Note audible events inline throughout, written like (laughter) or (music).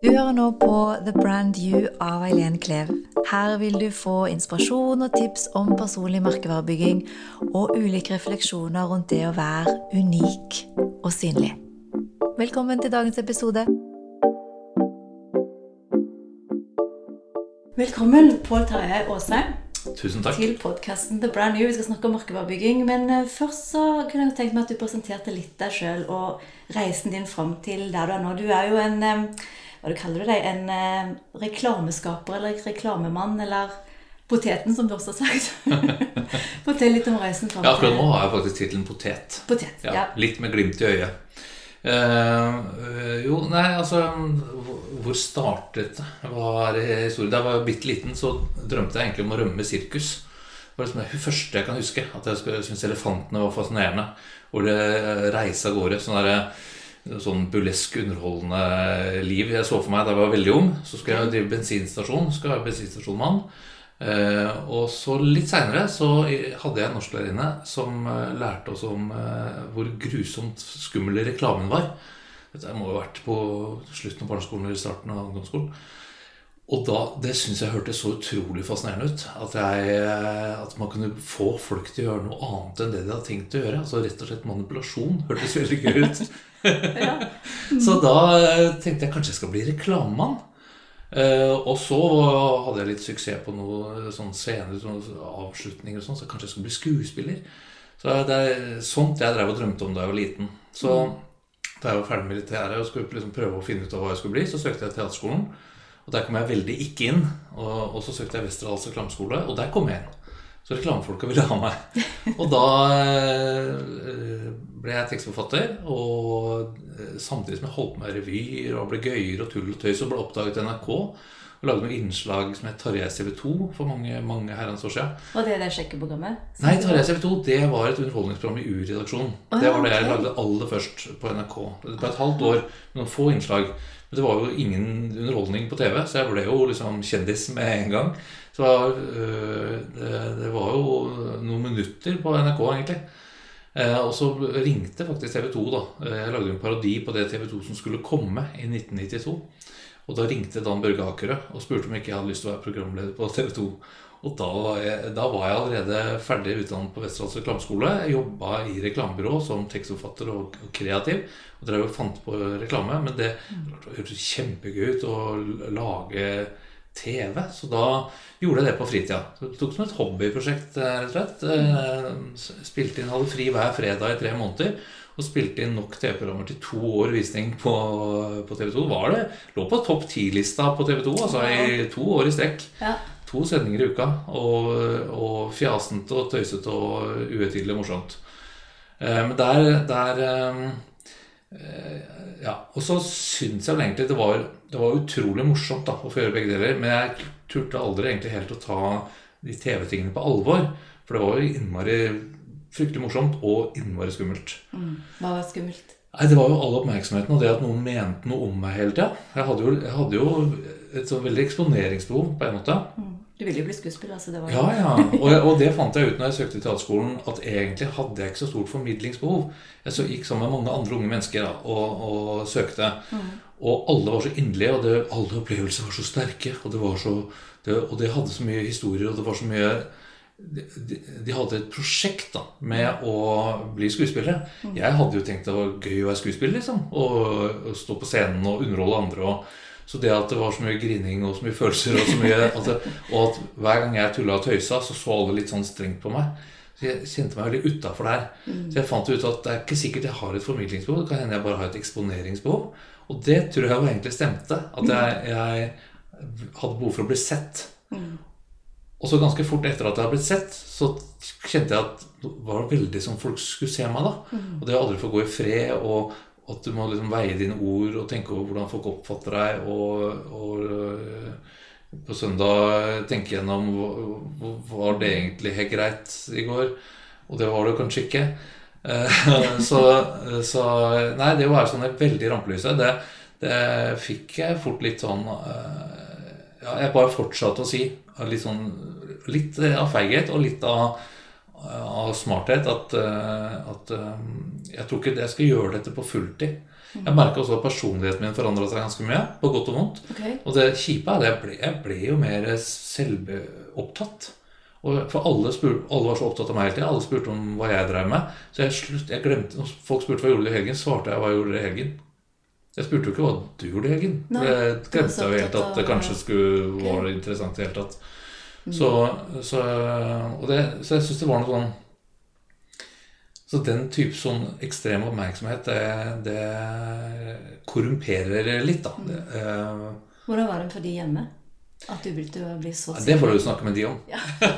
Du hører nå på The Brand You av Eileen Klev. Her vil du få inspirasjon og tips om personlig merkevarebygging og ulike refleksjoner rundt det å være unik og synlig. Velkommen til dagens episode. Velkommen, Pål Terje Aasheim, Tusen takk. til podkasten The Brand New. Vi skal snakke om merkevarebygging. Men eh, først så kunne jeg tenkt meg at du presenterte litt deg sjøl og reisen din fram til der du er nå. Du er jo en eh, Hva du kaller du deg? En eh, reklameskaper eller reklamemann? Eller poteten, som du også har sagt. (laughs) Fortell litt om reisen fram Ja, akkurat nå har jeg faktisk tittelen potet. Potet, Ja, ja. Litt med glimt i øyet. Eh, øh, jo, nei, altså hvor- startet det? Hva er historien? Da jeg var bitte liten, så drømte jeg egentlig om å rømme sirkus. Det var liksom det første jeg kan huske. At jeg syntes elefantene var fascinerende. Hvor det reiste av gårde. Sånn derre sånn burlesk, underholdende liv jeg så for meg da jeg var veldig ung. Så skulle jeg drive bensinstasjon. Skulle være bensinstasjonmann. Uh, og så litt seinere så hadde jeg en norsklærerinne som uh, lærte oss om uh, hvor grusomt skummel reklamen var. Dette må jo ha vært på slutten av barneskolen eller starten av ungdomsskolen. Og da, Det syns jeg hørtes så utrolig fascinerende ut. At, jeg, eh, at man kunne få folk til å gjøre noe annet enn det de hadde tenkt å gjøre. Altså Rett og slett manipulasjon hørtes veldig gøy ut. (laughs) (laughs) Så da eh, tenkte jeg kanskje jeg skal bli reklamemann. Uh, og så hadde jeg litt suksess på noen sånn scener, sånne avslutninger og sånn, så kanskje jeg skulle bli skuespiller. Så det er sånt jeg drev og drømte om da jeg var liten. Så da jeg var ferdig med militæret og skulle liksom prøve å finne ut av hva jeg skulle bli, så søkte jeg Teaterskolen. Og der kom jeg veldig ikke inn. Og, og så søkte jeg Westerdals reklameskole, og der kom jeg inn. Så reklamefolka ville ha meg. (laughs) Og da eh, ble jeg tekstforfatter. Og eh, samtidig som jeg holdt på med revyer og ble gøyere og tull og tøy, så ble oppdaget i NRK. Og lagde noen innslag som het Tarjei CV2 for mange, mange herrens år siden. Og det der sjekkeprogrammet? Nei, Tarjei CV2 det var et underholdningsprogram i U-redaksjonen. Ah, Det var det jeg lagde aller først på NRK. Det ble et halvt år med noen få innslag. Men det var jo ingen underholdning på TV, så jeg ble jo liksom kjendis med en gang. Så øh, det, det var jo noen minutter på NRK, egentlig. Eh, og så ringte faktisk TV 2, da. Eh, Jeg lagde en parodi på det TV 2 som skulle komme i 1992. Og da ringte Dan Børge Akerø og spurte om ikke jeg hadde lyst til å være programleder på TV 2. Og da var jeg, da var jeg allerede ferdig utdannet på Vesterålens reklameskole. Jeg jobba i reklamebyrå som tekstforfatter og, og kreativ. Og drev og fant på reklame. Men det hørtes kjempegøy ut å lage TV. Så da gjorde jeg det på fritida. Det tok som et hobbyprosjekt, eh, rett og slett. Eh, Spilte inn, hadde fri hver fredag i tre måneder. Og spilte inn nok TV-programmer til to år visning på, på TV 2. Var det, lå på topp ti-lista på TV 2 altså i to år i strekk. Ja. To sendinger i uka. Og, og fjasent og tøysete og uhøytidelig morsomt. Eh, men der, der eh, eh, Ja. Og så syns jeg vel egentlig det var, det var utrolig morsomt da, å få gjøre begge deler. Men jeg turte aldri egentlig helt å ta de TV-tingene på alvor. For det var jo innmari fryktelig morsomt og innmari skummelt. Mm. Hva var skummelt? Nei, Det var jo all oppmerksomheten og det at noen mente noe om meg hele tida. Jeg hadde jo, jeg hadde jo et så veldig eksponeringsbehov på en måte. Mm. Du ville jo bli skuespiller, altså det var Ja, ja. (laughs) Og, og det fant jeg ut når jeg søkte teaterskolen, at egentlig hadde jeg ikke så stort formidlingsbehov. Jeg så gikk sammen med mange andre unge mennesker da, og, og søkte. Og alle var så inderlige, og det, alle opplevelser var så sterke. Og det, var så, det, og det hadde så mye historier, og det var så mye de, de, de hadde et prosjekt da, med å bli skuespillere. Jeg hadde jo tenkt det var gøy å være skuespiller, liksom. Og, og stå på scenen og underholde andre. og så det at det var så mye grining og så mye følelser, og så mye at (laughs) det, og at hver gang jeg tulla og tøysa, så så alle litt sånn strengt på meg. Så jeg kjente meg veldig utafor der. Så jeg fant ut at det er ikke sikkert jeg har et formidlingsbehov. Det kan hende jeg bare har et eksponeringsbehov. Og det tror jeg jo egentlig stemte. At jeg, jeg hadde behov for å bli sett. Og så ganske fort etter at jeg hadde blitt sett, så kjente jeg at det var veldig som folk skulle se meg. da. Og det å aldri få gå i fred, og at du må liksom veie dine ord og tenke over hvordan folk oppfatter deg. Og, og øh, på søndag tenke gjennom Var det egentlig helt greit i går? Og det var det kanskje ikke. Eh, (laughs) så, så Nei, det å være sånn veldig rampelyset, det, det fikk jeg fort litt sånn eh, Ja, jeg bare fortsatte å si. Litt sånn Litt av feighet og litt av av smarthet at, eh, at eh, jeg tror ikke jeg skal gjøre dette på fulltid. Jeg merka også at personligheten min forandra seg ganske mye, på godt og vondt. Okay. Og det kjipe er at jeg ble, jeg ble jo mer selvopptatt. Og for alle, spur, alle var så opptatt av meg hele tiden. Alle spurte om hva jeg drev med. Så jeg, slutt, jeg glemte, når folk spurte hva jeg gjorde i helgen, svarte jeg hva jeg gjorde i helgen. Jeg spurte jo ikke hva du gjorde i helgen. Nei, jeg glemte jo helt at det kanskje skulle være interessant i det hele tatt. Så, så, og det, så jeg syns det var noe sånn Så den type sånn ekstrem oppmerksomhet, det, det korrumperer litt, da. Det, uh, Hvordan var det for de hjemme? At du å bli så det får du snakke med de om. Ja. (laughs)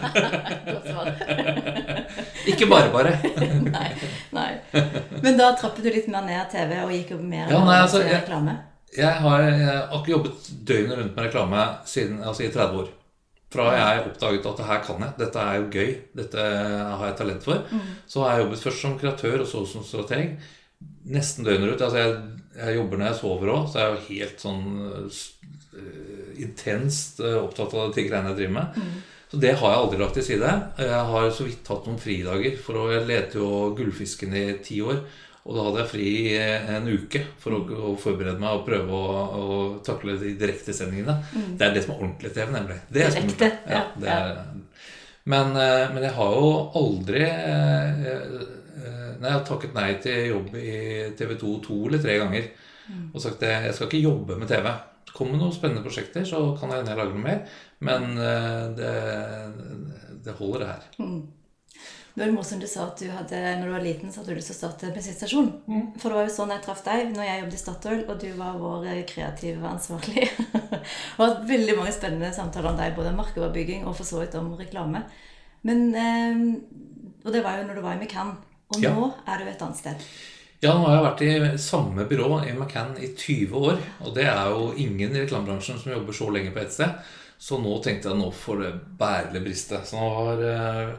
(laughs) Ikke bare, bare. (laughs) nei, nei. Men da trappet du litt mer ned TV og gikk jo mer Ja, nei, altså, til jeg- reklame? Jeg har, jeg har ikke jobbet døgnet rundt med reklame siden, altså i 30 år. Fra jeg oppdaget at det her kan jeg, dette er jo gøy, dette har jeg talent for. Så har jeg jobbet først som kreatør og så som strateg. Nesten døgnet rundt. Altså jeg, jeg jobber når jeg sover òg, så jeg er jo helt sånn uh, intenst uh, opptatt av de greiene jeg driver med. Så det har jeg aldri lagt til side. Jeg har så vidt hatt noen fridager. For å, jeg lette jo Gullfisken i ti år. Og da hadde jeg fri en uke for å, forberede meg og prøve å, å takle de direktesendingene. Det er det som er ordentlig TV, nemlig. Det er. Direkte, ja, det er, men, eh, men jeg har jo aldri eh, eh, Nei, jeg har takket nei til jobb i TV 2 to eller tre ganger. Og sagt at jeg skal ikke jobbe med TV. Kommer det noen spennende prosjekter, så kan jeg lage noe mer. Men eh, det, det holder, det her. Det var morsomt du sa at du hadde, når du var liten, så hadde du lyst til å starte bensinstasjon. Mm. For det var jo sånn jeg traff deg når jeg jobbet i Statoil, og du var vår eh, kreative ansvarlig. (laughs) og hatt veldig mange spennende samtaler om deg, både om markedsbygging og for så vidt om reklame. Men, eh, Og det var jo når du var i McCann. Og Ja. nå er du et annet sted. Ja, nå har jeg vært i samme byrå i McCann i 20 år. Og det er jo ingen i reklamebransjen som jobber så lenge på ett sted. Så nå tenkte jeg nå får det bære eller briste. Så nå har eh,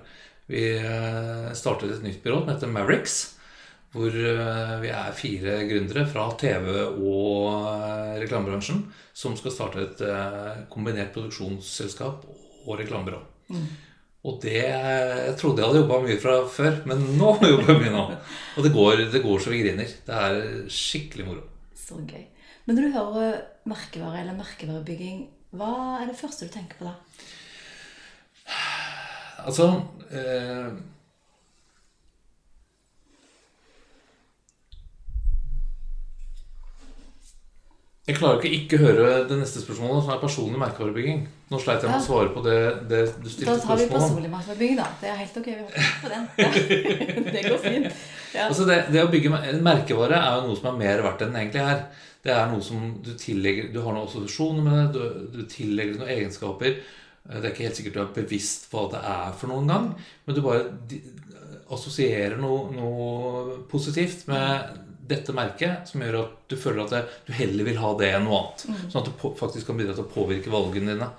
vi eh, startet et nytt byrå som heter Mavericks. Hvor eh, vi er fire gründere fra TV- og eh, reklamebransjen som skal starte et kombinert produksjonsselskap og reklamebyrå. Og det Jeg trodde jeg hadde jobba mye fra før, men nå jobber jeg mye nå. Og det går, det går så vi griner. Det er skikkelig moro. Så gøy. Men når du hører merkevare eller merkevarebygging, hva er det første du tenker på da? Altså eh, Jeg klarer ikke ikke høre det neste spørsmålet, som er personlig merkevarebygging. Nå sleit jeg med å svare på det, det du Da tar vi personlig merkevarebygging, da. Det er helt ok. Vi hopper på den. Ja. Det går fint. Ja. Altså det, det å bygge merkevare er jo noe som er mer verdt enn den egentlig er. Det er noe som du tillegger Du har noen assosiasjoner med det, du, du tillegger noen egenskaper. Eh, Det er ikke helt sikkert du er bevisst hva det er for noen gang, men du bare assosierer noe, noe positivt med dette merket som gjør at du føler at det, du heller vil ha det enn noe annet. Sånn at du faktisk kan bidra til å påvirke valgene dine.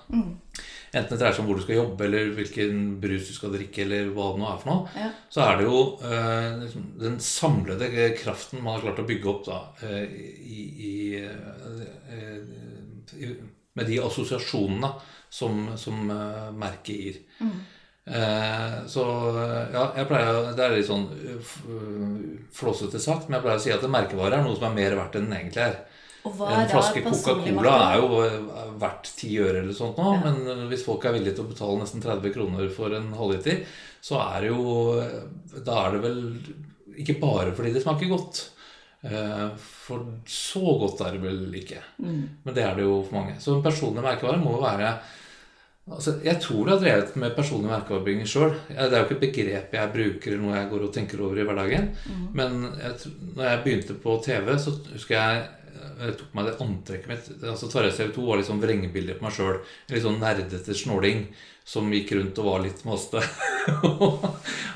Enten det dreier seg om hvor du skal jobbe, eller hvilken brus du skal drikke, eller hva det nå er for noe Ja. så er det jo eh, liksom den samlede kraften man har klart å bygge opp da, eh, i, i, eh, i, med de assosiasjonene som, som eh, merket gir. Eh, så ja, jeg pleier Det er litt sånn eh, eh, flåsete sagt, men jeg pleier å si at en merkevare er noe som er mer verdt enn den egentlig er. En flaske Coca-Cola er jo verdt 10 øre eller sånt nå, Ja. men hvis folk er villige til å betale nesten 30 kroner for en halvliter, så er det jo Da er det vel ikke bare fordi det smaker godt. Eh, For så godt er det vel ikke. Mm. Men det er det jo for mange. Så en personlig merkevare må jo være Altså, jeg tror du har drevet med personlig merkevarebygging sjøl. Det er jo ikke et begrep jeg bruker eller noe jeg går og tenker over i hverdagen. Men jeg, når jeg begynte på TV, så husker jeg jeg tok meg det antrekket mitt altså Tarjei TV2 var litt sånn vrengebilde på meg sjøl. En litt sånn nerdete snåling som gikk rundt og var litt maste. (laughs) og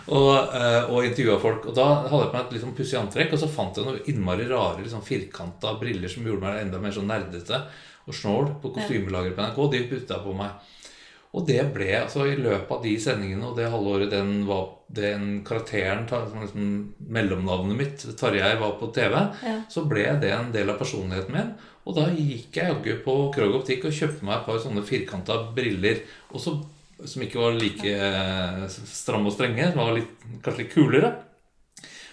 og, og intervjua folk. Og da hadde jeg på meg et sånn pussig antrekk, og så fant jeg noen innmari rare litt sånn firkanta briller som gjorde meg enda mer sånn nerdete og snål på kostymelageret på NRK. De putta jeg på meg. Og det ble, altså i løpet av de sendingene og det halvåret den var den karakteren, som liksom mellomnavnet mitt, Tarjei, var på TV, Ja. så ble det en del av personligheten min. Og da gikk jeg jaggu på Krog Optikk og kjøpte meg et par sånne firkanta briller. Og så som ikke var like eh, stramme og strenge. Som var litt, kanskje litt kulere.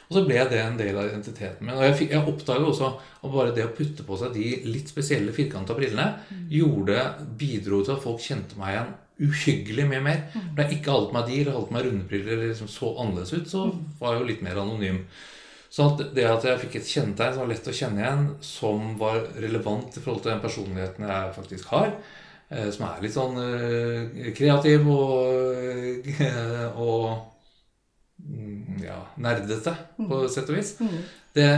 Og så ble det en del av identiteten min. Og jeg, fikk- jeg oppdaget også at bare det å putte på seg de litt spesielle firkanta brillene gjorde, bidro til at folk kjente meg igjen uhyggelig mye mer. For da jeg ikke alt med de, eller hadde på meg runde eller liksom så annerledes ut, så var jeg jo litt mer anonym. Så at det at jeg fikk et kjennetegn som var lett å kjenne igjen, som var relevant i forhold til den personligheten jeg faktisk har, eh, som er litt sånn eh, kreativ og, eh, og mm, ja, nerdete, på sett og vis, det,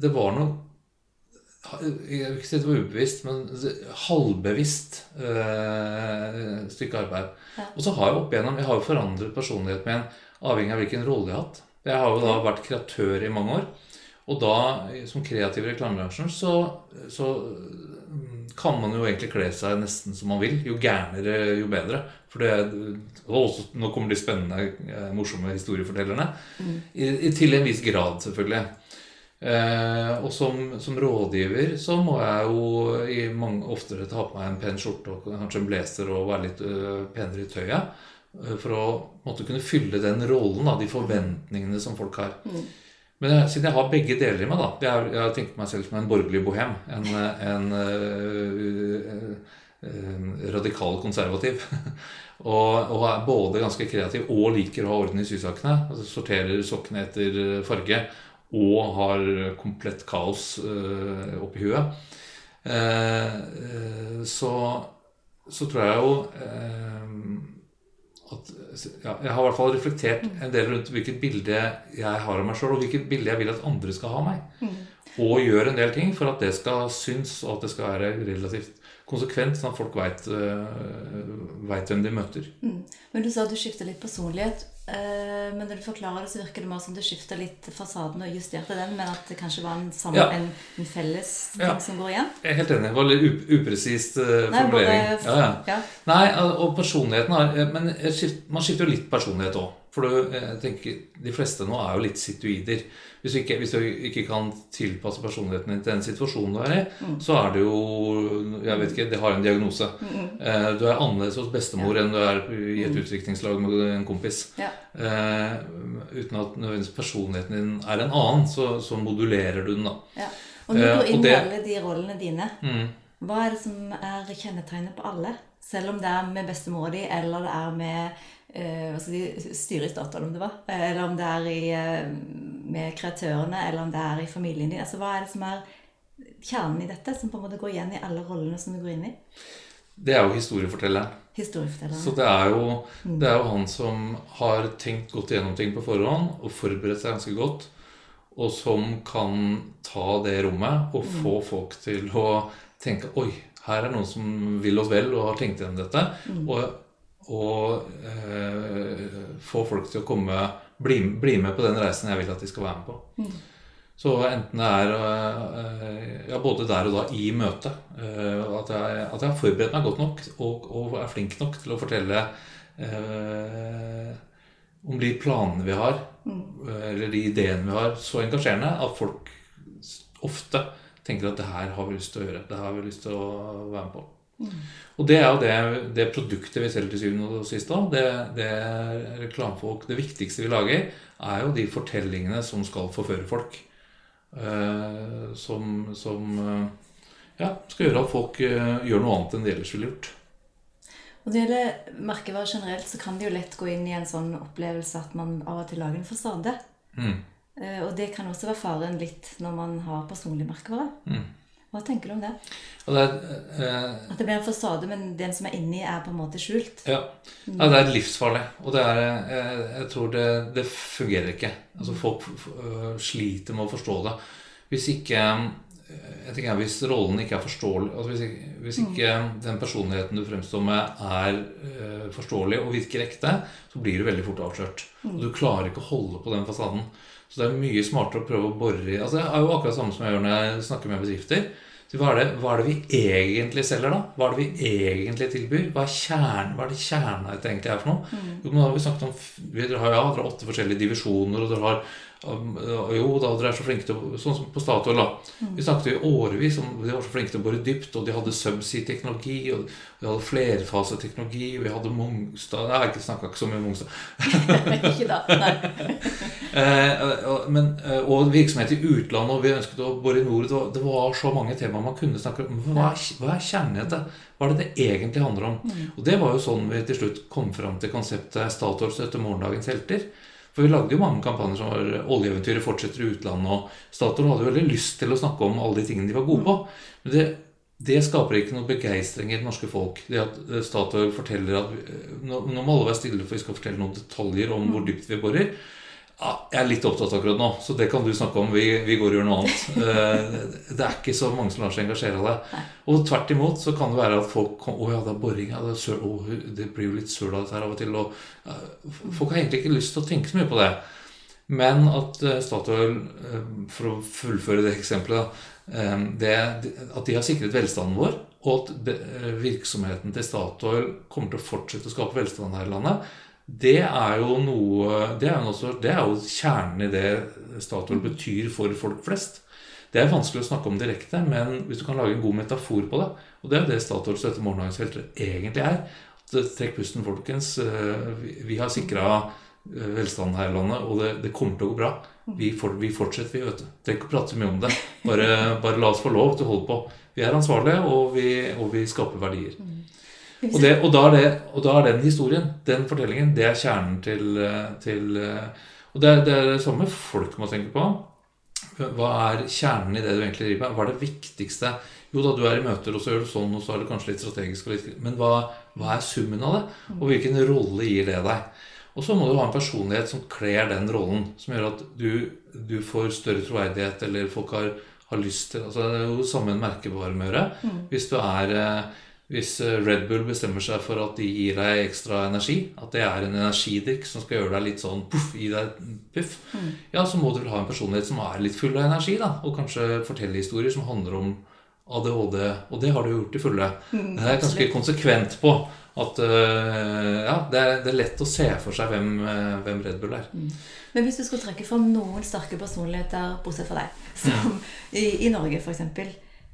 det var noe jeg vil ikke si det var ubevisst, men halvbevisst øh, stykke arbeid. Ja. Og så har jeg opp igjennom, jeg har jo forandret personligheten min avhengig av hvilken rolle jeg har hatt. Jeg har jo da vært kreatør i mange år. Og da, som kreativ i reklamebransjen, så, så mm, kan man jo egentlig kle seg nesten som man vil. Jo gærnere, jo bedre. For det, og også, nå kommer de spennende, eh, morsomme historiefortellerne. I, i, til en viss grad, selvfølgelig. Eh, og som, som rådgiver så må jeg jo i mange, oftere ta på meg en pen skjorte og kanskje en blazer og være litt øh, penere i tøyet. øh, For å måtte kunne fylle den rollen, da, de forventningene som folk har. Men jeg, siden jeg har begge deler i meg, da Jeg, jeg har tenkt meg selv som en borgerlig bohem. En, en øh, radikal konservativ. (laughs) og, og er både ganske kreativ og liker å ha orden i sysakene. Altså sorterer sokkene etter farge og har komplett kaos eh, oppi huet. Eh, eh, så, så tror jeg jo eh, at ja, Jeg har i hvert fall reflektert en del rundt hvilket bilde jeg har av meg sjøl, og hvilket bilde jeg vil at andre skal ha av meg. Og gjør en del ting for at det skal synes, og at det skal være relativt konsekvent, sånn at folk veit hvem de møter. Mm. Men du sa at du skifter litt personlighet. Eh, Men når du forklarer det, så virker det mer som du skifter litt fasaden og justerte den, men at det kanskje var en, sammen, Ja. en, en felles ting Ja. som går igjen? Jeg er helt enig. Det var litt upresist uh, Nei, formulering. både- Ja. Nei, og personligheten har eh, Men jeg skift, man skifter jo litt personlighet òg. For du, jeg tenker, de fleste nå er jo litt situider. Hvis du, ikke, hvis du ikke kan tilpasse personligheten din til den situasjonen du er i, så er det jo Jeg vet ikke, det har en diagnose. Eh, Du er annerledes hos bestemor enn du er i et utviklingslag med en kompis. Ja. Eh, uten at nødvendigvis personligheten din er en annen, så, så modulerer du den, da. Ja. Og når du Eh, går inn i alle de rollene dine, Mm. hva er det som er kjennetegnet på alle? Selv om det er med bestemora di, eller det er med eh, hva skal si, styret i Statoil, om det var, eller om det er i, eh, med kreatørene, eller om det er i familien din. Altså, hva er det som er kjernen i dette, som på en måte går igjen i alle rollene som du går inn i? Det er jo historiefortelleren. historiefortelleren. Så det er, jo, det er jo han som har tenkt godt igjennom ting på forhånd og forberedt seg ganske godt, og som kan ta det rommet og få folk til å tenke Oi, her er noen som vil oss vel og har tenkt gjennom dette. Og, og eh, få folk til å komme bli, bli med på den reisen jeg vil at de skal være med på. Så enten det er eh, ja, både der og da i møtet eh, at, jeg, at jeg har forberedt meg godt nok og, og er flink nok til å fortelle eh, om de planene vi har, mm. eller de ideene vi har, så engasjerende at folk ofte tenker at det her har vi lyst til å gjøre. Det har vi lyst til å være med på. Og det er jo det, det produktet vi selger til syvende og sist òg. Det, det reklamefolk Det viktigste vi lager, er jo de fortellingene som skal forføre folk. Eh, som som eh, ja, skal gjøre at folk eh, gjør noe annet enn de ellers ville gjort. Og det gjelder merkevarer generelt, så kan det jo lett gå inn i en sånn opplevelse at man av og til lager en fasade. Mm. Eh, Og det kan også være faren litt når man har personlig merkevare. Mm. Hva tenker du om det? Det er, eh, At det blir en fasade, men den som er inni, er på en måte skjult. Ja. ja, det er livsfarlig. Og det er Jeg, jeg tror det, det fungerer ikke. Altså Folk øh, sliter med å forstå det. Hvis ikke jeg tenker Hvis rollen ikke er forståelig altså hvis, ikke, hvis ikke den personligheten du fremstår med, er forståelig og virker ekte, så blir du veldig fort avslørt. Og du klarer ikke å holde på den fasaden. Så det er mye smartere å prøve å bore i altså Det er jo akkurat samme som jeg gjør når jeg snakker med bedrifter. Så hva, er det, hva er det vi egentlig selger, da? Hva er det vi egentlig tilbyr? Hva er kjern, hva er det kjernen egentlig er for noe? Jo, men da har vi snakket om vi- Dere har, ja, dere har åtte forskjellige divisjoner, og dere har Jo da, dere er så flinke til Sånn som på Statoil, da. Vi snakket i årevis om de var så flinke til å bore dypt, og de hadde subsea-teknologi, og de hadde flerfaseteknologi, vi hadde Mongstad Nei, jeg snakka ikke så mye om Mongstad. (laughs) ikke da. Nei. (laughs) Eh, men, eh, og virksomhet i utlandet, og vi ønsket å bore i nord. Det var, det var så mange temaer man kunne snakke om. Hva er, hva er kjernen i dette? Hva er det det egentlig handler om? Og det var jo sånn vi til slutt kom fram til konseptet Statoil støtter morgendagens helter. For vi lagde jo mange kampanjer som var 'Oljeeventyret fortsetter i utlandet', og Statoil hadde jo veldig lyst til å snakke om alle de tingene de var gode på. Men det, det skaper ikke noe begeistring i det norske folk. Det at eh, Statoil forteller at eh, Nå, nå må alle være stille, for vi skal fortelle noen detaljer om hvor dypt vi borer. Ja, jeg er litt opptatt akkurat nå, så det kan du snakke om. Vi, vi går og gjør noe annet. (laughs) Eh, Det er ikke så mange som lar seg engasjere av det. Og tvert imot så kan det være at folk kom, Å ja, det er boring. Ja, det, er søl, å, det blir jo litt søl av dette her av og til. Og, folk har egentlig ikke lyst til å tenke så mye på det. Men at eh, Statoil, eh, for å fullføre det eksempelet, det, at de har sikret velstanden vår, og at virksomheten til Statoil kommer til å fortsette å skape velstand her i landet, det er jo noe Det er jo, også, det er jo kjernen i det Statoil betyr for folk flest. Det er vanskelig å snakke om direkte, men hvis du kan lage en god metafor på det Og det er jo det Statoil dette morgendagens helter egentlig er. At, eh, Trekk pusten, folkens. Eh, vi- Vi har sikra velstanden her i landet, og det, det kommer til å gå bra. Vi, for, vi fortsetter, vi, vet du. Trenger ikke å prate så mye om det. Bare, bare la oss få lov til å holde på. Vi er ansvarlige, og vi, og vi skaper verdier. Og, det, og, da er det, og da er den historien, den fortellingen, det er kjernen til, til Og det, er- det er det samme folk må tenke på. Hva er kjernen i det du egentlig driver med? Hva er det viktigste? Jo da, du er i møter, og så gjør du sånn, og så er det kanskje litt strategisk. Litt, men hva, hva er summen av det? Og hvilken rolle gir det deg? Og så må du ha en personlighet som kler den rollen. Som gjør at du, du får større troverdighet, eller folk har, har lyst til altså Det er jo samme en med må gjøre. Hvis du er eh, hvis eh, Red Bull bestemmer seg for at de gir deg ekstra energi, at det er en energidrikk som skal gjøre deg litt sånn puff, gi deg puff, puff, ja, så må du vel ha en personlighet som er litt full av energi, da. Og kanskje fortelle historier som handler om ADHD. Og det har du gjort til fulle. Det er jeg ganske konsekvent på. At eh, ja, det er, det er lett å se for seg hvem, eh, hvem Red Bull er. Men hvis du skulle trekke fram noen sterke personligheter, bortsett fra deg, som i, i Norge f.eks.,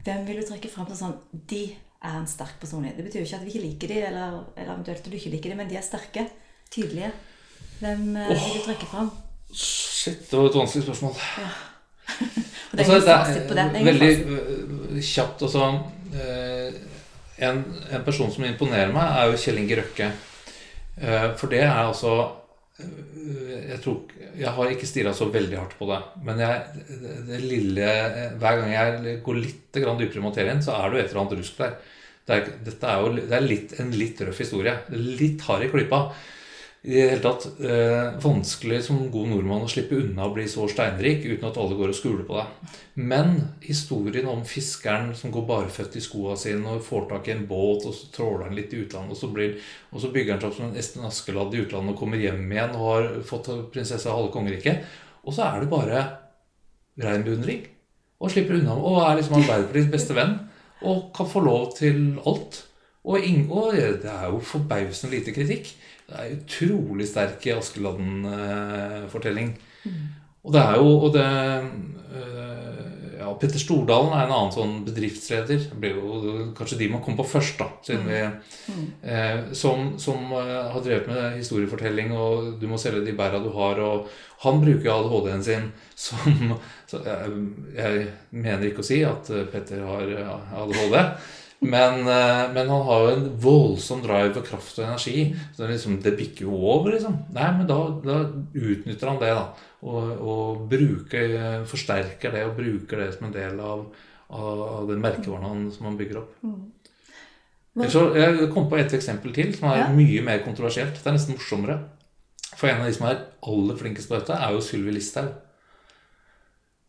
hvem vil du trekke fram som sånn De er en sterk personlighet. Det betyr jo ikke at vi ikke liker de, eller, eller eventuelt at du ikke liker de, men de er sterke. Tydelige. Hvem oh, vil du trekke fram? Shit, det var et vanskelig spørsmål. (laughs) Og det er Altså, det, på det. det er veldig øh, kjapt altså, øh, en, en person som imponerer meg, er jo Kjell Inge Røkke. Eh, For det er altså Jeg tror Jeg har ikke stirra så veldig hardt på det. Men jeg, det, det lille Hver gang jeg går litt grann dypere i materien, så er det jo et eller annet rusk der. Det er, dette er jo det er litt, en litt røff historie. Litt hard i klypa. I det hele tatt eh, vanskelig som god nordmann å slippe unna å bli så steinrik uten at alle går og skuler på deg. Men historien om fiskeren som går barføtt i skoa sine og får tak i en båt, og så tråler han litt i utlandet, og så, blir, og så bygger han seg opp som en Esten Askeladd i utlandet og kommer hjem igjen og har fått prinsesse av halve kongeriket. Og så er det bare rein beundring. Og slipper unna og er liksom Arbeiderpartiets beste venn. Og kan få lov til alt. Og, ing- det er jo forbausende lite kritikk. Det er utrolig sterk Askeladden-fortelling. Og det er jo og det, øh, ja, Petter Stordalen er en annen sånn bedriftsleder. Det blir jo kanskje de man kom på først, da. Siden vi, eh, som som eh, har drevet med historiefortelling, og du må selge de bæra du har. Og han bruker ADHD-en sin (laughs) som så jeg, jeg mener ikke å si at eh, Petter har eh, ADHD. Men, eh, men han har jo en voldsom drive og kraft og energi. Så det, liksom, det bikker jo over, liksom. Nei, men da, da utnytter han det, da. Og, og bruker, forsterker det og bruker det som en del av, av, den merkevaren han, som han bygger opp. Men, Så jeg kom på et eksempel til som er Ja. mye mer kontroversielt. Det er nesten morsommere. For en av de som er aller flinkest på dette, er jo Sylvi Listhaug.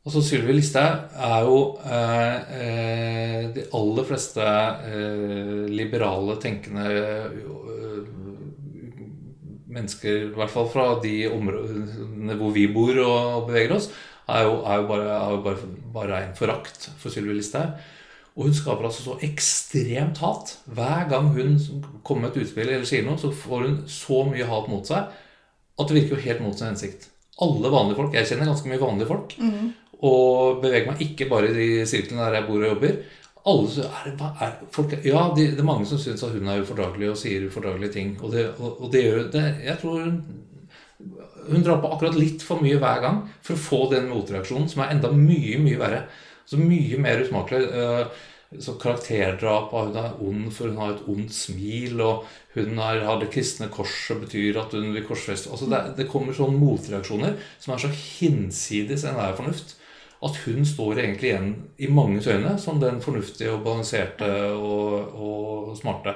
Altså Sylvi Listhaug er jo eh, eh, de aller fleste eh, liberale, tenkende eh, mennesker, i hvert fall fra de områdene hvor vi bor og beveger oss, er jo, er jo bare, er jo bare, bare en forakt for Sylvi Listhaug. Og hun skaper altså så ekstremt hat. Hver gang hun kommer med et utspill eller sier noe, så får hun så mye hat mot seg at det virker jo helt mot sin hensikt. alle vanlige folk. Jeg kjenner ganske mye vanlige folk. Og beveger meg ikke bare i de sirklene der jeg bor og jobber. Alle, er, er, folk, ja, de, det er mange som syns at hun er ufordragelig og sier ufordragelige ting. Og det, og, og det gjør det Jeg tror hun, hun drar på akkurat litt for mye hver gang for å få den motreaksjonen, som er enda mye, mye verre. Så mye mer usmakelig. eh, Så karakterdrap, av hun er ond for hun har et ondt smil, og hun er, har det kristne korset, betyr at hun vil korsfeste altså det, det kommer sånne motreaksjoner som er så hinsides enhver fornuft at hun står egentlig igjen i manges øyne som den fornuftige og balanserte og, og smarte.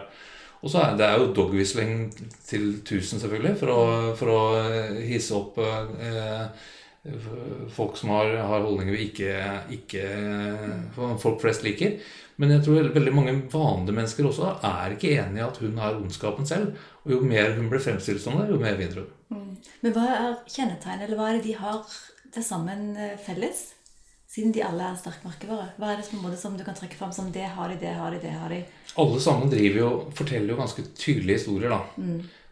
Og så er det er jo dogwhistling til 1000, selvfølgelig, for å, for å hisse opp eh, folk som har, har holdninger vi ikke, ikke folk flest liker. Men jeg tror veldig mange vanlige mennesker også er ikke enig i at hun har ondskapen selv. Og jo mer hun blir fremstilt som det, jo mer vinner hun. Men hva er kjennetegn, eller hva er det de har til sammen eh, felles? Siden de alle er sterk merkevare. Hva er det som, som du kan trekke fram som det har de, det har de, det har de? Alle sammen driver jo, forteller jo ganske tydelige historier, da.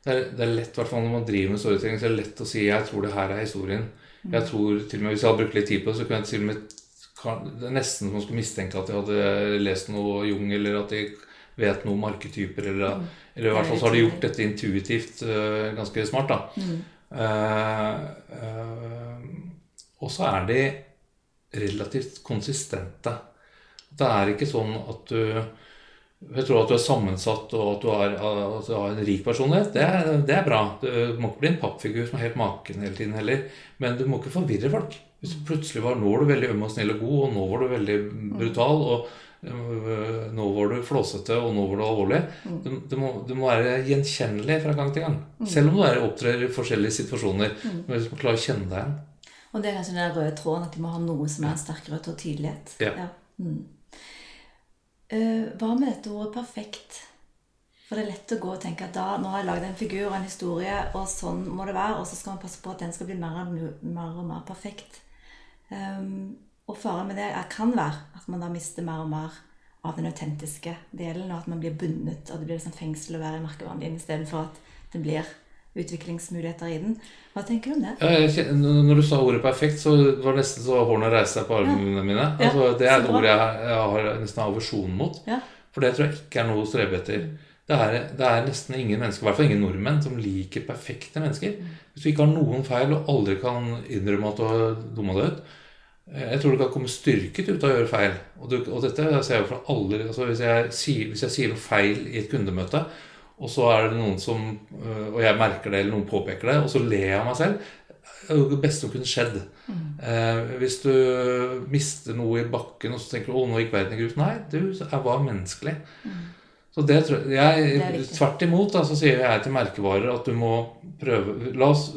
Det, er, det er lett, i hvert fall når man driver med storytelling, så er det lett å si 'jeg tror det her er historien'. Jeg tror til og med, Hvis jeg hadde brukt litt tid på det, så kunne jeg til og med Det er nesten som man skulle mistenke at de hadde lest noe Jung, eller at de vet noe om arketyper, eller, eller i hvert fall så har de gjort dette intuitivt uh, ganske smart, da. Mm. Uh, uh, og så er de relativt konsistente. Det er ikke sånn at du jeg tror at du er sammensatt og at du har, at du har en rik personlighet. Det er, det er bra. Du må ikke bli en pappfigur som er helt maken hele tiden heller. Men du må ikke forvirre folk. Hvis du plutselig var Nå var du veldig øm og snill og god, og nå var du veldig brutal. og øh, nå var du flåsete, og nå var du alvorlig. Du, du, må, du må være gjenkjennelig fra gang til gang. Selv om du er, opptrer i forskjellige situasjoner. Du man klarer å kjenne deg igjen. Og det er kanskje den der røde tråden, at de må ha noe som er en sterk rød tråd tydelighet. Ja. Mm. Eh, hva med dette ordet perfekt? For det er lett å gå og tenke at da, nå har jeg lagd en figur og en historie, og sånn må det være, og så skal man passe på at den skal bli mer og mer, og mer perfekt. Um, og faren med det er, kan være at man da mister mer og mer av den autentiske delen, og at man blir bundet, og det blir liksom fengsel å være i merkevaren din, istedenfor at det blir utviklingsmuligheter i den. Hva tenker du om det? Ja, jeg når du sa ordet perfekt, så var det nesten så hårene reiste seg på armene mine. Altså, det er et ord jeg, jeg har nesten aversjon mot. Ja. For det tror jeg ikke er noe å strebe etter. Det er, det er nesten ingen mennesker, i hvert fall ingen nordmenn, som liker perfekte mennesker. Hvis du ikke har noen feil og aldri kan innrømme at du har dumma deg ut eh, Jeg tror du kan komme styrket ut av å gjøre feil. Og, du, og dette ser jeg jo fra alle altså hvis, jeg hvis jeg sier noe feil i et kundemøte, og så er det noen som øh, Og jeg merker det, eller noen påpeker det, og så ler jeg av meg selv. Det er jo det beste som kunne skjedd. Eh, hvis du mister noe i bakken og så tenker du, å, nå gikk verden i grus. Nei, du jeg var menneskelig. Så det tror jeg, er. Tvert imot da, så sier jeg til merkevarer at du må prøve la oss,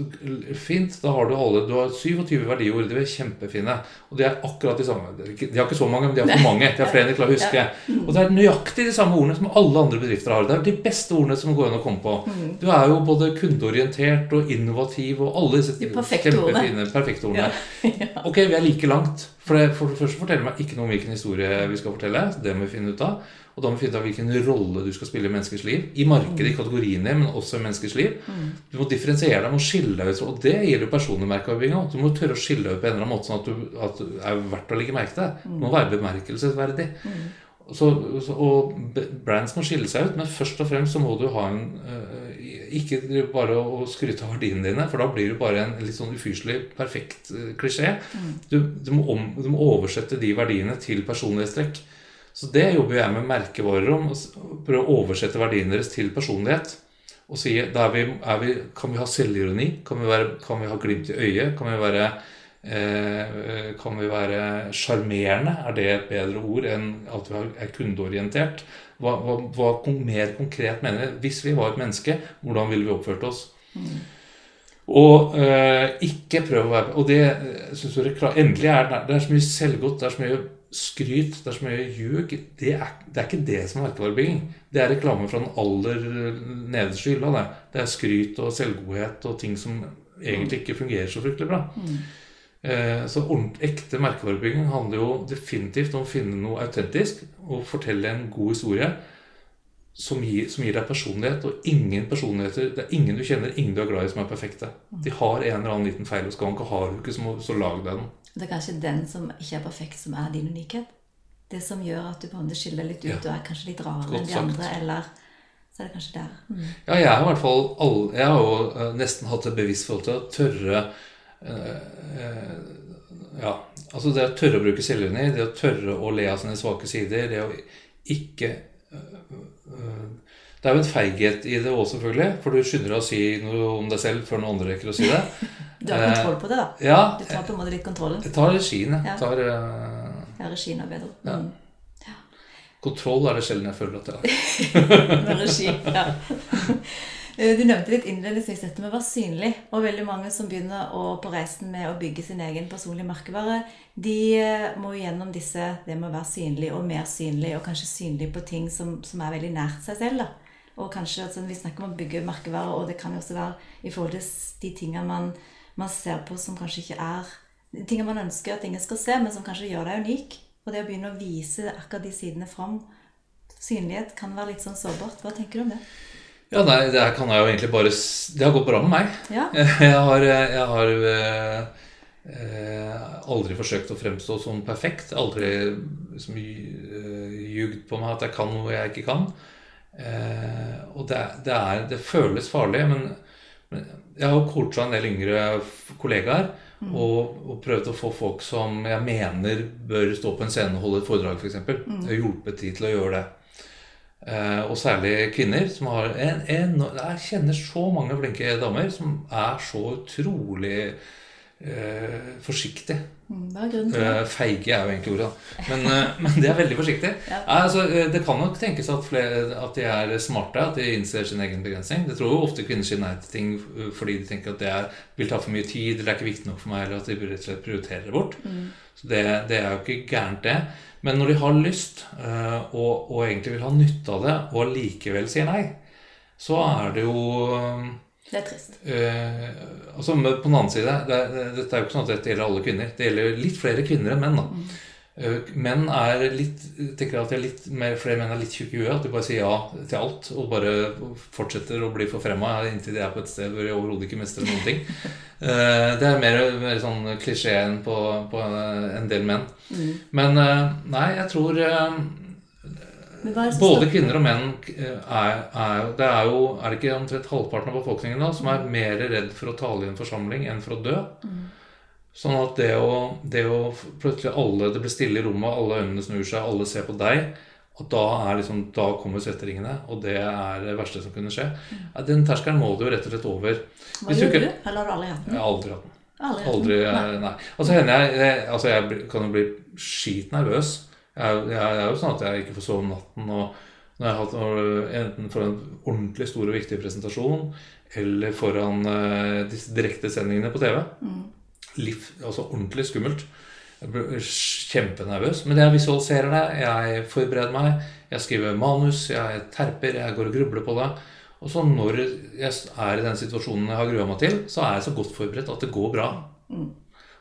Fint, da har du alle Du har 27 verdiord. De er kjempefine. Og de er akkurat de samme. De har ikke så mange, men de har for mange. De har flere enn de klarer å huske. Og det er nøyaktig de samme ordene som alle andre bedrifter har. Det er de beste ordene som går an å komme på. Mm. Du er jo både kundeorientert og innovativ og alle disse kjempefine, perfekte ordene. (laughs) Ok, vi er like langt. For det, for det første forteller meg ikke noe om hvilken historie vi skal fortelle. Det må vi finne ut av. Og da må vi finne ut av hvilken rolle du skal spille i menneskers liv. I markedet, i kategoriene, men også i menneskers liv. Du må differensiere deg, du må skille deg ut. Og det gjelder jo personlig merkeoppbygging òg. Du må tørre å skille deg ut på en eller annen måte, sånn at, du, at det er verdt å legge merke til. Du må være bemerkelsesverdig. Så, så, og brands må skille seg ut, men først og fremst så må du ha en øh, Ikke bare å skryte av verdiene dine, for da blir du bare en litt sånn ufyselig perfekt øh, klisjé. Du, du, må om, du må oversette de verdiene til personlighetstrekk. Så det jobber jeg med merkevarer om. Prøve å oversette verdiene deres til personlighet. Og si er vi, er vi, Kan vi ha selvironi? Kan vi, være, kan vi ha glimt i øyet? Kan vi være eh, Kan vi være sjarmerende? Er det et bedre ord enn at vi er kundeorientert? Hva, hva, hva mer konkret mener jeg? Hvis vi var et menneske, hvordan ville vi oppført oss? Og eh, ikke prøve å være Og det syns du jeg klart. Endelig er det, det er så mye selvgodt, det er så mye skryt, det er så mye ljug. Det er, det er ikke det som er merkevarebygging. Det er reklame fra den aller eh, nederste hylla. Det. det er skryt og selvgodhet og ting som egentlig ikke fungerer så fryktelig bra. Eh, Så ekte merkevarebygging handler jo definitivt om å finne noe autentisk og fortelle en god historie. Som gir, som gir deg personlighet. Og ingen personligheter Det er ingen du kjenner, ingen du er glad i, som er perfekte. De har en eller annen liten feil og skank, og har du ikke, så, så lag deg den. Det er kanskje den som ikke er perfekt, som er din unikhet. Det som gjør at du på en måte skiller litt ut Ja. og er kanskje litt rarere Godt enn de sagt. andre. Eller så er det kanskje der. Mm. Ja, jeg har i hvert fall all, Jeg har jo uh, nesten hatt et bevisst forhold til å tørre uh, uh, Ja, altså det å tørre å bruke selvironi, det å tørre å le av sine svake sider, det å ikke Det er jo en feighet i det òg, selvfølgelig, for du skynder deg å si noe om deg selv før noen andre rekker å si det. (laughs) Du har kontroll på det, da. Ja, Du tar på en måte litt kontrollen. jeg tar regien, jeg. Ja. Tar, uh... Ja, regien er bedre. Ja. Mm. kontroll er det sjelden jeg føler at jeg har. (laughs) Med regi, ja. Eh, Du nevnte litt innledningsvis dette med å være synlig. Og veldig mange som begynner å, på reisen med å bygge sin egen personlige merkevare, de eh, må gjennom disse det med å være synlig og mer synlig, og kanskje synlig på ting som, som er veldig nært seg selv. da. Og kanskje, altså, Vi snakker om å bygge merkevarer, og det kan jo også være i forhold til de tingene man, man ser på som kanskje ikke er Tingene man ønsker at ingen skal se, men som kanskje gjør deg unik. Og det å begynne å vise akkurat de sidene fram Synlighet kan være litt sånn sårbart. Hva tenker du om det? Ja, nei, det her kan jeg jo egentlig bare Det har gått bra med meg. Ja. (laughs) Jeg har, jeg har eh, eh, aldri forsøkt å fremstå som perfekt. Aldri liksom, eh, ljugd på meg at jeg kan noe jeg ikke kan. Eh, og det, det, er, det føles farlig, men, men jeg har coacha en del yngre kollegaer. kollegaer. Og, og prøvd å få folk som jeg mener bør stå på en scene og holde et foredrag, f.eks. eksempel Jeg har hjulpet de til å gjøre det. Eh, og særlig kvinner. som har en, en, Jeg kjenner så mange flinke damer som er så utrolig eh, forsiktige. Mm, Hva er grunnen til det? Eh, feige er jo egentlig ordet, da. men, eh, (laughs) men det er veldig forsiktig. (laughs) Ja. Nei, altså, eh, det kan nok tenkes at, flere, at de er smarte, at de innser sin egen begrensning. Det tror jo ofte kvinner sier nei til ting eh, fordi de tenker at det er, vil ta for mye tid, eller det er ikke viktig nok for meg, eller at de rett og slett prioriterer det bort. Mm. Så det, det er jo ikke gærent, det. Men når de har lyst, eh, og, og egentlig vil ha nytte av det, og likevel sier nei, så er det jo eh, Det er trist. Eh, altså, på den annen side, det, dette er jo ikke sånn at dette gjelder alle kvinner. Det gjelder litt flere kvinner enn menn. da. Eh, menn er litt tenker at jeg er litt mer, flere menn er litt tjukke i huet. At de bare sier ja til alt og bare fortsetter å bli forfremma inntil de er på et sted hvor de overhodet ikke mestrer noen ting. (laughs) Eh, det er mer, mer sånn klisjeen på, på en del menn. Men eh, nei, jeg tror eh, Men hva er det som både kvinner og menn eh, er, er, det er jo Er det ikke omtrent halvparten av befolkningen da, som er mer redd for å tale i en forsamling enn for å dø? Sånn at det å, det å plutselig alle Det blir stille i rommet, alle øynene snur seg, alle ser på deg. Og da, er liksom, da kommer svetteringene, og det er det verste som kunne skje. Ja, den terskelen må du jo rett og slett over. Hva gjør du? Eller har du aldri hatt Jeg den? har aldri hatt den. Aldri. hatt Nei. eh, nei. Altså jeg, jeg, altså jeg kan jo bli skitnervøs. Jeg, jo- jeg, er jo sånn at jeg ikke får sove om natten. og når jeg har hatt Enten for en ordentlig stor og viktig presentasjon, eller foran uh, disse direktesendingene på TV. Liv, altså ordentlig skummelt. Jeg blir kjempenervøs. Men jeg visualiserer det, jeg forbereder meg, jeg skriver manus, jeg terper, jeg går og grubler på det. Og så når jeg er i den situasjonen jeg har grua meg til, så er jeg så godt forberedt at det går bra.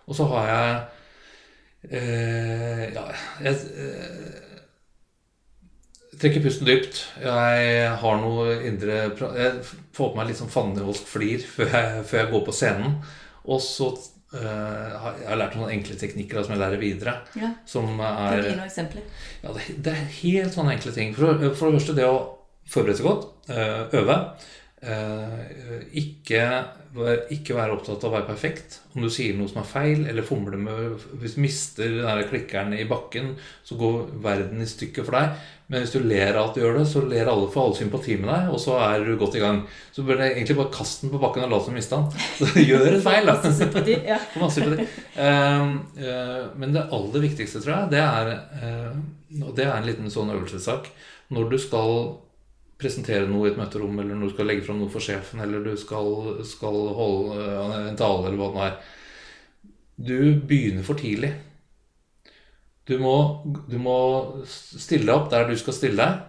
Og så har jeg eh, Ja, jeg eh, trekker pusten dypt. Jeg har noe indre Jeg får på meg litt sånn fandenivoldsk flir før jeg, før jeg går på scenen. Og så eh, har jeg lært noen enkle teknikker da, som jeg lærer videre. Ja. Som Kan er du gi noen eksempler? ja, det, det er helt sånne enkle ting. For, for det første det å forberede seg godt, øh, øve. øh, ikke, ikke være opptatt av å være perfekt. Om du sier noe som er feil, eller fomler med Hvis du mister den klikkeren i bakken, så går verden i stykker for deg. Men hvis du ler av at du gjør det, så ler alle for alle sympati med deg, og så er du godt i gang. Så bør du egentlig bare kaste den på bakken og la som du mista den. Så gjør et feil, da. (laughs) Ehm, eh, men det aller viktigste, tror jeg, det er eh, Og det er en liten sånn øvelsessak. Når du skal presentere noe i et møterom, eller når du skal legge fram noe for sjefen, eller du skal, skal holde eh, en tale, eller hva det nå er Du begynner for tidlig. Du må, du må stille deg opp der du skal stille deg.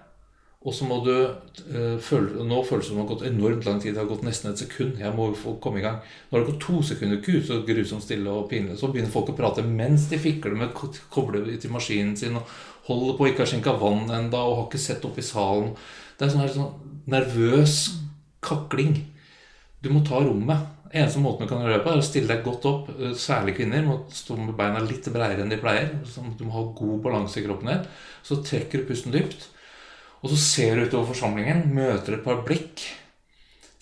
Og så må du øh, føle Nå føles det som det har gått enormt lang tid. Det har gått nesten et sekund. Jeg må få komme i gang. Nå har det gått to sekunder. Gud, så grusomt stille og pinlig. Så begynner folk å prate mens de fikler med ko- kobler til maskinen sin og holder på, ikke har skjenka vann enda og har ikke sett opp i salen. Det er sånn, sånn nervøs kakling. Du må ta rommet. Eneste måten du kan gjøre det på, er å stille deg godt opp. Særlig kvinner må stå med beina litt bredere enn de pleier. sånn Du må ha god balanse i kroppen din. Så trekker du pusten dypt. Og så ser du utover forsamlingen, møter et par blikk.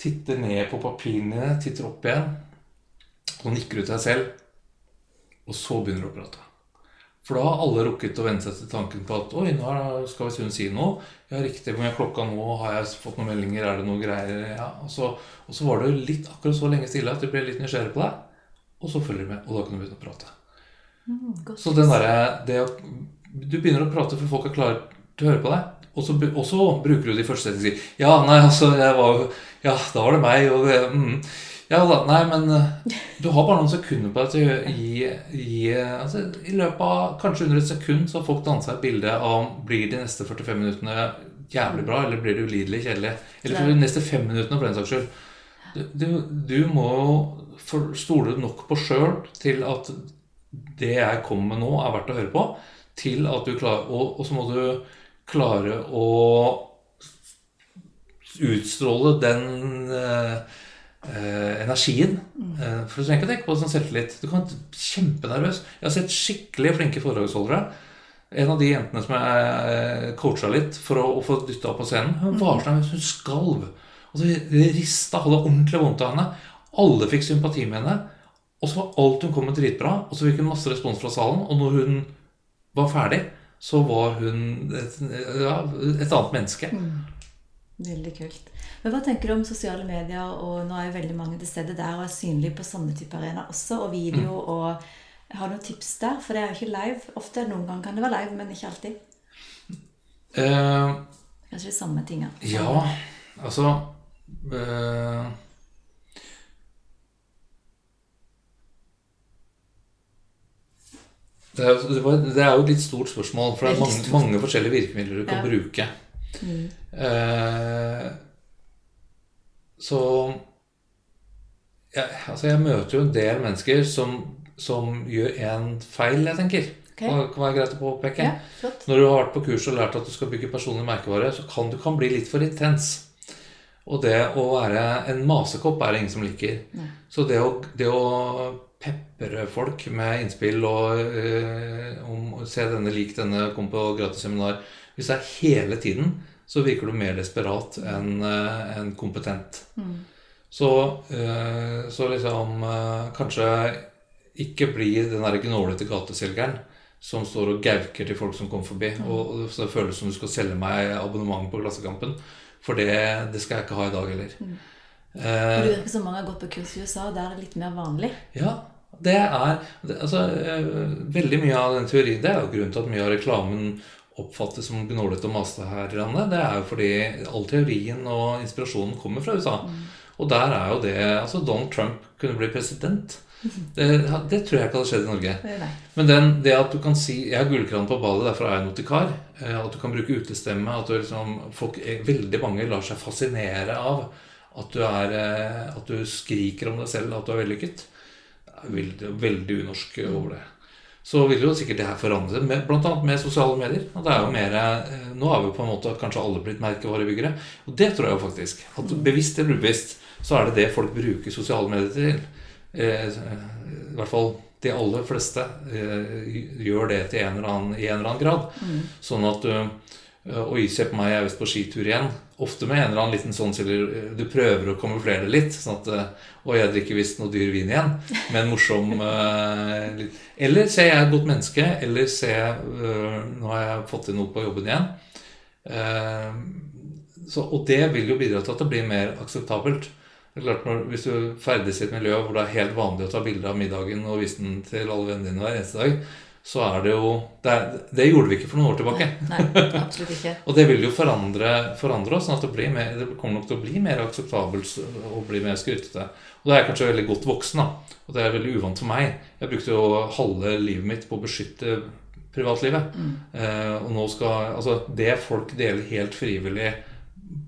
Titter ned på papirene dine, titter opp igjen. Og nikker du til deg selv. Og så begynner du å prate. For da har alle rukket å venne seg til tanken på at Oi, nå skal visst hun si noe. Ja, riktig. Hvor er klokka nå? Har jeg fått noen meldinger? Er det noe greier? Ja. Og så, og så var det litt akkurat så lenge stille at du ble litt nysgjerrig på deg. Og så følger du med, og da kan du begynne å prate. Mm. Så den derre det å- Du begynner å prate før folk er klare til å høre på deg. Og så, og så bruker du de første setningene og sier Ja, nei, altså, jeg var jo Ja, da var det meg, og det mm. Ja da, nei, men eh, du har bare noen sekunder på deg til å gi, gi altså, I løpet av kanskje under et sekund så har folk dansa et bilde av Blir de neste 45 minuttene jævlig bra, eller blir det ulidelig kjedelig? Eller for de neste fem minuttene, for den saks skyld. Du, du, du må jo stole nok på sjøl til at det jeg kommer med nå, er verdt å høre på. Til at du klarer Og, og så må du klare å utstråle den eh, eh, energien. Eh, for du trenger ikke å tenke på det som selvtillit. Du kan være kjempenervøs. Jeg har sett skikkelig flinke foredragsholdere. En av de jentene som jeg eh, coacha litt for å, å få dytta opp på scenen, hun var sånn, hun skalv. Og det rista, hadde ordentlig vondt av henne. Alle fikk sympati med henne. Og så var alt hun kom med, dritbra. Og så fikk hun masse respons fra salen. Og når hun var ferdig, så var hun et, ja, et annet menneske. Veldig kult. Men Hva tenker du om sosiale medier? og Nå er jo veldig mange til stede der og er synlige på sånne type arenaer også. Og video Mm. og Har du noen tips der? For det er jo ikke live. Ofte noen ganger kan det være live, men ikke alltid. Eh, Kanskje de samme tingene. ja, altså eh, det, er, det, er jo et litt stort spørsmål, for det er mange, mange forskjellige virkemidler du kan Ja. bruke. Eh, så ja, altså jeg møter jo en del mennesker som, som gjør en feil, jeg tenker. Okay. Det kan være greit å påpeke. Ja. Når du har vært på kurs og lært at du skal bygge personlig merkevare, så kan du kan bli litt for intens. Og det å være en masekopp er det ingen som liker. Nei. Så det å, det å pepre folk med innspill og øh, om se denne lik denne, kom på gratis seminar Hvis det er hele tiden, så virker du mer desperat enn en kompetent. kompetent. Så, eh, så liksom eh, Kanskje ikke bli den der gnålete gateselgeren som står og gauker til folk som kommer forbi. Og, og så det føles som du skal selge meg abonnement på Klassekampen. For det, det skal jeg ikke ha i dag heller. Mm. Eh, Det virker som mange har gått på kurs i USA, der er det litt mer vanlig. ja, det er det, altså, eh, Veldig mye av den teorien Det er jo grunnen til at mye av reklamen oppfattes som gnålete og masete her i landet. Det er jo fordi all teorien og inspirasjonen kommer fra USA. Og der er jo det Altså, Donald Trump kunne bli president. (laughs) Det, det tror jeg ikke hadde skjedd i Norge. Nei. Men den, det at du kan si 'Jeg har gullkran på ballet, derfor er jeg notikar', eh, at du kan bruke utestemme At du liksom, folk, eh, veldig mange lar seg fascinere av at du, er, eh, at du skriker om deg selv, at du er vellykket. Veldig, veldig unorsk over det. Så vil jo sikkert det her forandre seg, bl.a. med sosiale medier. Og det er jo mer, eh, nå har vi på en måte kanskje alle blitt merkevarebyggere. Og det tror jeg jo faktisk. At bevisst eller ubevisst så er det det folk bruker sosiale medier til. Eh, I hvert fall de aller fleste eh, gjør det til en eller annen, i en eller annen grad. Sånn at Oi, se på meg, jeg er visst på skitur igjen. Ofte med en eller annen liten sånn eller Du prøver å kamuflere det litt. Sånn at Og jeg drikker visst noe dyr vin igjen. Med en morsom (laughs) eh. Eller se, jeg et godt menneske. Eller se, eh, nå har jeg fått til noe på jobben igjen. Eh, så, og det vil jo bidra til at det blir mer akseptabelt. Det er klart når, Hvis du ferdes i et miljø hvor det er helt vanlig å ta bilde av middagen og vise den til alle vennene dine hver eneste dag, så er det jo Det, er, det gjorde vi ikke for noen år tilbake. Nei, absolutt ikke. (laughs) Og det vil jo forandre, forandre oss, sånn at det, blir mer, det kommer nok til å bli mer akseptabelt og bli mer skrytete. Og da er jeg kanskje veldig godt voksen, da. Og det er veldig uvant for meg. Jeg brukte jo halve livet mitt på å beskytte privatlivet. Eh, og nå skal Altså, det folk deler helt frivillig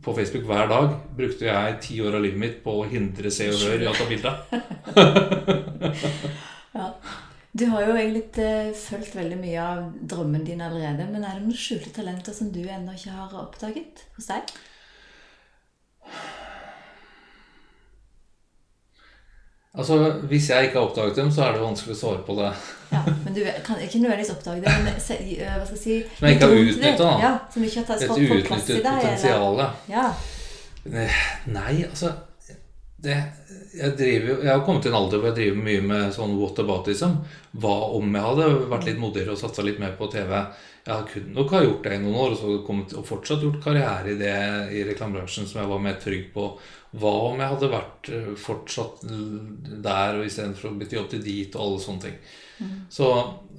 på Facebook hver dag, brukte jeg ti år av livet mitt på å hindre Se og Hør i å ta bilde. (laughs) Ja. Du har jo egentlig eh, fulgt veldig mye av drømmen din allerede, men er det noen skjulte talenter som du ennå ikke har oppdaget hos deg? Altså, Hvis jeg ikke har oppdaget dem, så er det vanskelig å svare på det. Ja, men du kan ikke nødvendigvis oppdage det. Men se, øh, hva skal jeg si Som jeg ikke har utnytta, utnyttet, da. Ja, som ikke har tatt Et eller- potensial. Ja. Nei, altså det, jeg, driver, jeg har kommet til en alder hvor jeg driver mye med sånn whataboutism. Hva om jeg hadde vært litt modigere og satsa litt mer på TV? Jeg kunne nok ha gjort det i noen år og, så kommet, og fortsatt gjort karriere i det i reklamebransjen som jeg var mer trygg på. Hva om jeg hadde vært eh, fortsatt der og istedenfor å bytte jobb til dit og alle sånne ting. Så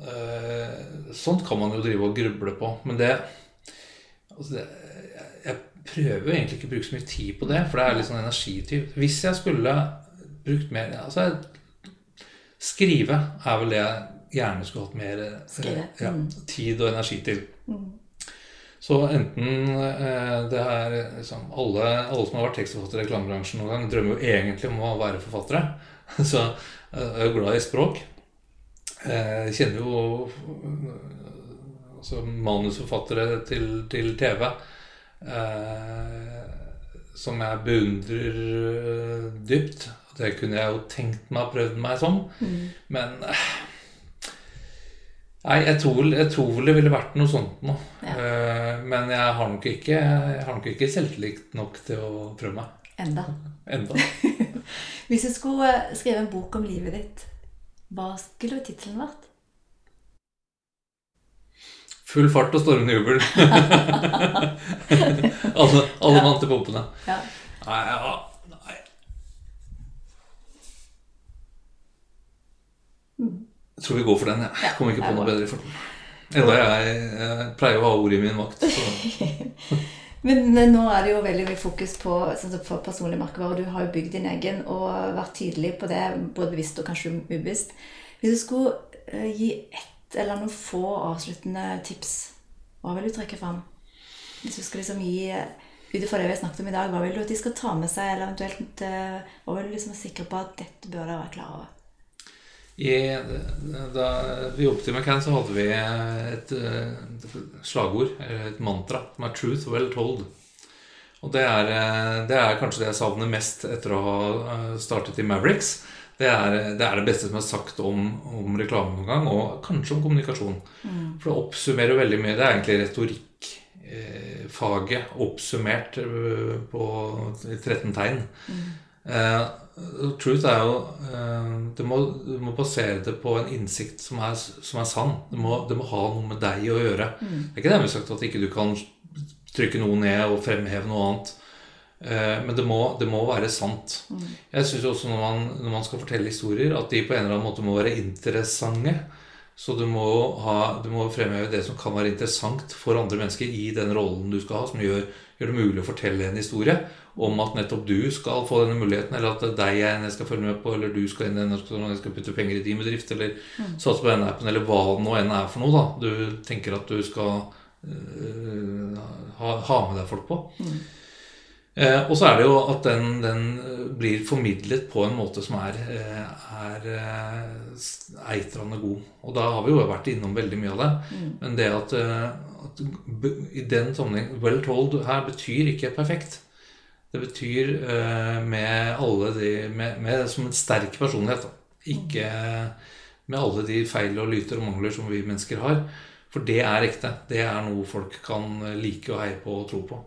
øh, sånt kan man jo drive og gruble på. Men det, altså det jeg- prøver jo egentlig ikke å bruke så mye tid på det, for det er litt sånn energityv. Hvis jeg skulle brukt mer Altså, skrive er vel det jeg gjerne skulle hatt mer eh, ja, mm. tid og energi til. Så enten eh, det er liksom alle, alle som har vært tekstforfattere i reklamebransjen noen gang, drømmer jo egentlig om å være forfattere. (laughs) Så eh, jeg er jo glad i språk. Jeg kjenner jo altså, manusforfattere til, til TV som jeg beundrer eh, dypt. Det kunne jeg jo tenkt meg å prøvd meg som. Men eh, Nei, jeg tror, jeg tror det ville vært noe sånt noe. Ja. Eh, Men jeg har nok ikke, jeg har nok ikke selvtillit nok til å prøve meg. Enda. Enda. (laughs) Hvis du skulle skrive en bok om livet ditt, hva skulle tittelen vært? Full fart og stormende jubel. (laughs) alle alle mann til pumpene. Ja. Nei, ja, nei. Jeg tror vi går for den. Jeg, jeg kommer ikke på noe bedre i farten. Enda jeg, jeg pleier å ha ord i min makt. (laughs) Men nå er det jo veldig mye fokus på sånn for personlig merkevare. Du har jo bygd din egen og vært tydelig på det, både bevisst og kanskje ubevisst. Hvis du skulle øh, gi ett eller noen få avsluttende tips, hva vil du trekke fram? Hvis du skal liksom gi ut ifra det vi har snakket om i dag, hva vil du at de skal ta med seg, eller eventuelt øh, hva vil du liksom være sikker på at dette bør de være klar over? I, da vi jobbet i McCann, så hadde vi et, et, slagord, et mantra, som er 'truth well told'. Og det er, eh, det er kanskje det jeg savner mest etter å ha eh, startet i Mavericks. Det er, det er det beste som er sagt om, om reklame noen gang, og kanskje om kommunikasjon. For det oppsummerer veldig mye. Det er egentlig retorikkfaget eh, oppsummert eh, på 13 tegn. Eh, truth er jo eh, det må, Du må basere det på en innsikt som er, som er sann. Det må, det må ha noe med deg å gjøre. Det er ikke dermed sagt at ikke du kan trykke noe ned og fremheve noe annet. Eh, Men det må, det må være sant. Jeg syns også når man, når man skal fortelle historier, at de på en eller annen måte må være interessante. Så du må, ha, du må fremheve det som kan være interessant for andre mennesker i den rollen du skal ha, som gjør, gjør det mulig å fortelle en historie om at nettopp du skal få denne muligheten, eller at det er deg jeg jeg skal følge med på, eller du skal inn i den, eller jeg skal putte penger i din bedrift, eller satse på den appen, eller hva det nå enn er for noe da, du tenker at du skal øh, ha, ha med deg folk på. Eh, og så er det jo at den, den eh, blir formidlet på en måte som er, eh, er eh, eitrende god. Og da har vi jo vært innom veldig mye av det. Men det at, at i den sammenheng Well told her betyr ikke perfekt. Det betyr med alle de med, med, Som en sterk personlighet. Ikke med alle de feil og lyter og mangler som vi mennesker har. For det er ekte. Det er noe folk kan like og heie på og tro på.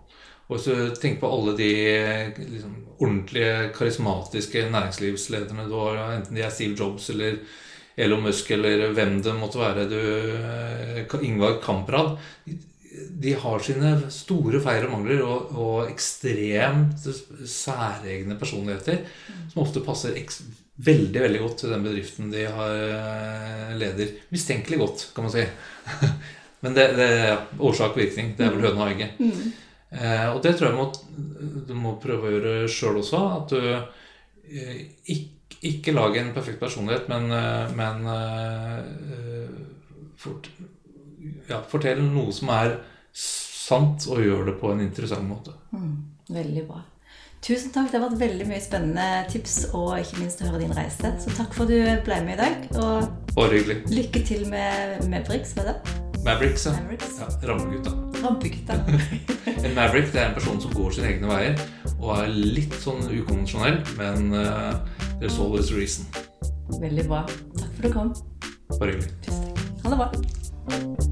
Og hvis du tenker på alle de liksom, ordentlige, karismatiske næringslivslederne du har, enten de er Steve Jobs eller Elon Musk eller hvem det måtte være, du, eh, Ingvar Kamprad De har sine store feil og mangler og, og ekstremt særegne personligheter som ofte passer veldig veldig godt til den bedriften de har eh, leder. Mistenkelig godt, kan man si. (laughs) Men det, det er årsak-virkning. Det er vel høna og egget. Eh, og det tror jeg må, du må prøve å gjøre sjøl også. At du eh, ikke, ikke lager en perfekt personlighet, men, eh, men eh, fort, ja, fortell noe som er sant, og gjør det på en interessant måte. Veldig bra. Tusen takk. Det har vært veldig mye spennende tips og ikke minst å høre din reise. Så takk for at du ble med i dag. Og Bare hyggelig. lykke til med Mavericks, var det? Mavericks, ja. Mavericks. Rampegutta. (laughs) En Maverick det er en person som går sine egne veier og er litt sånn ukonvensjonell, men uh, there's always a reason. Veldig bra. Takk for at du kom. Bare hyggelig. Ha det bra.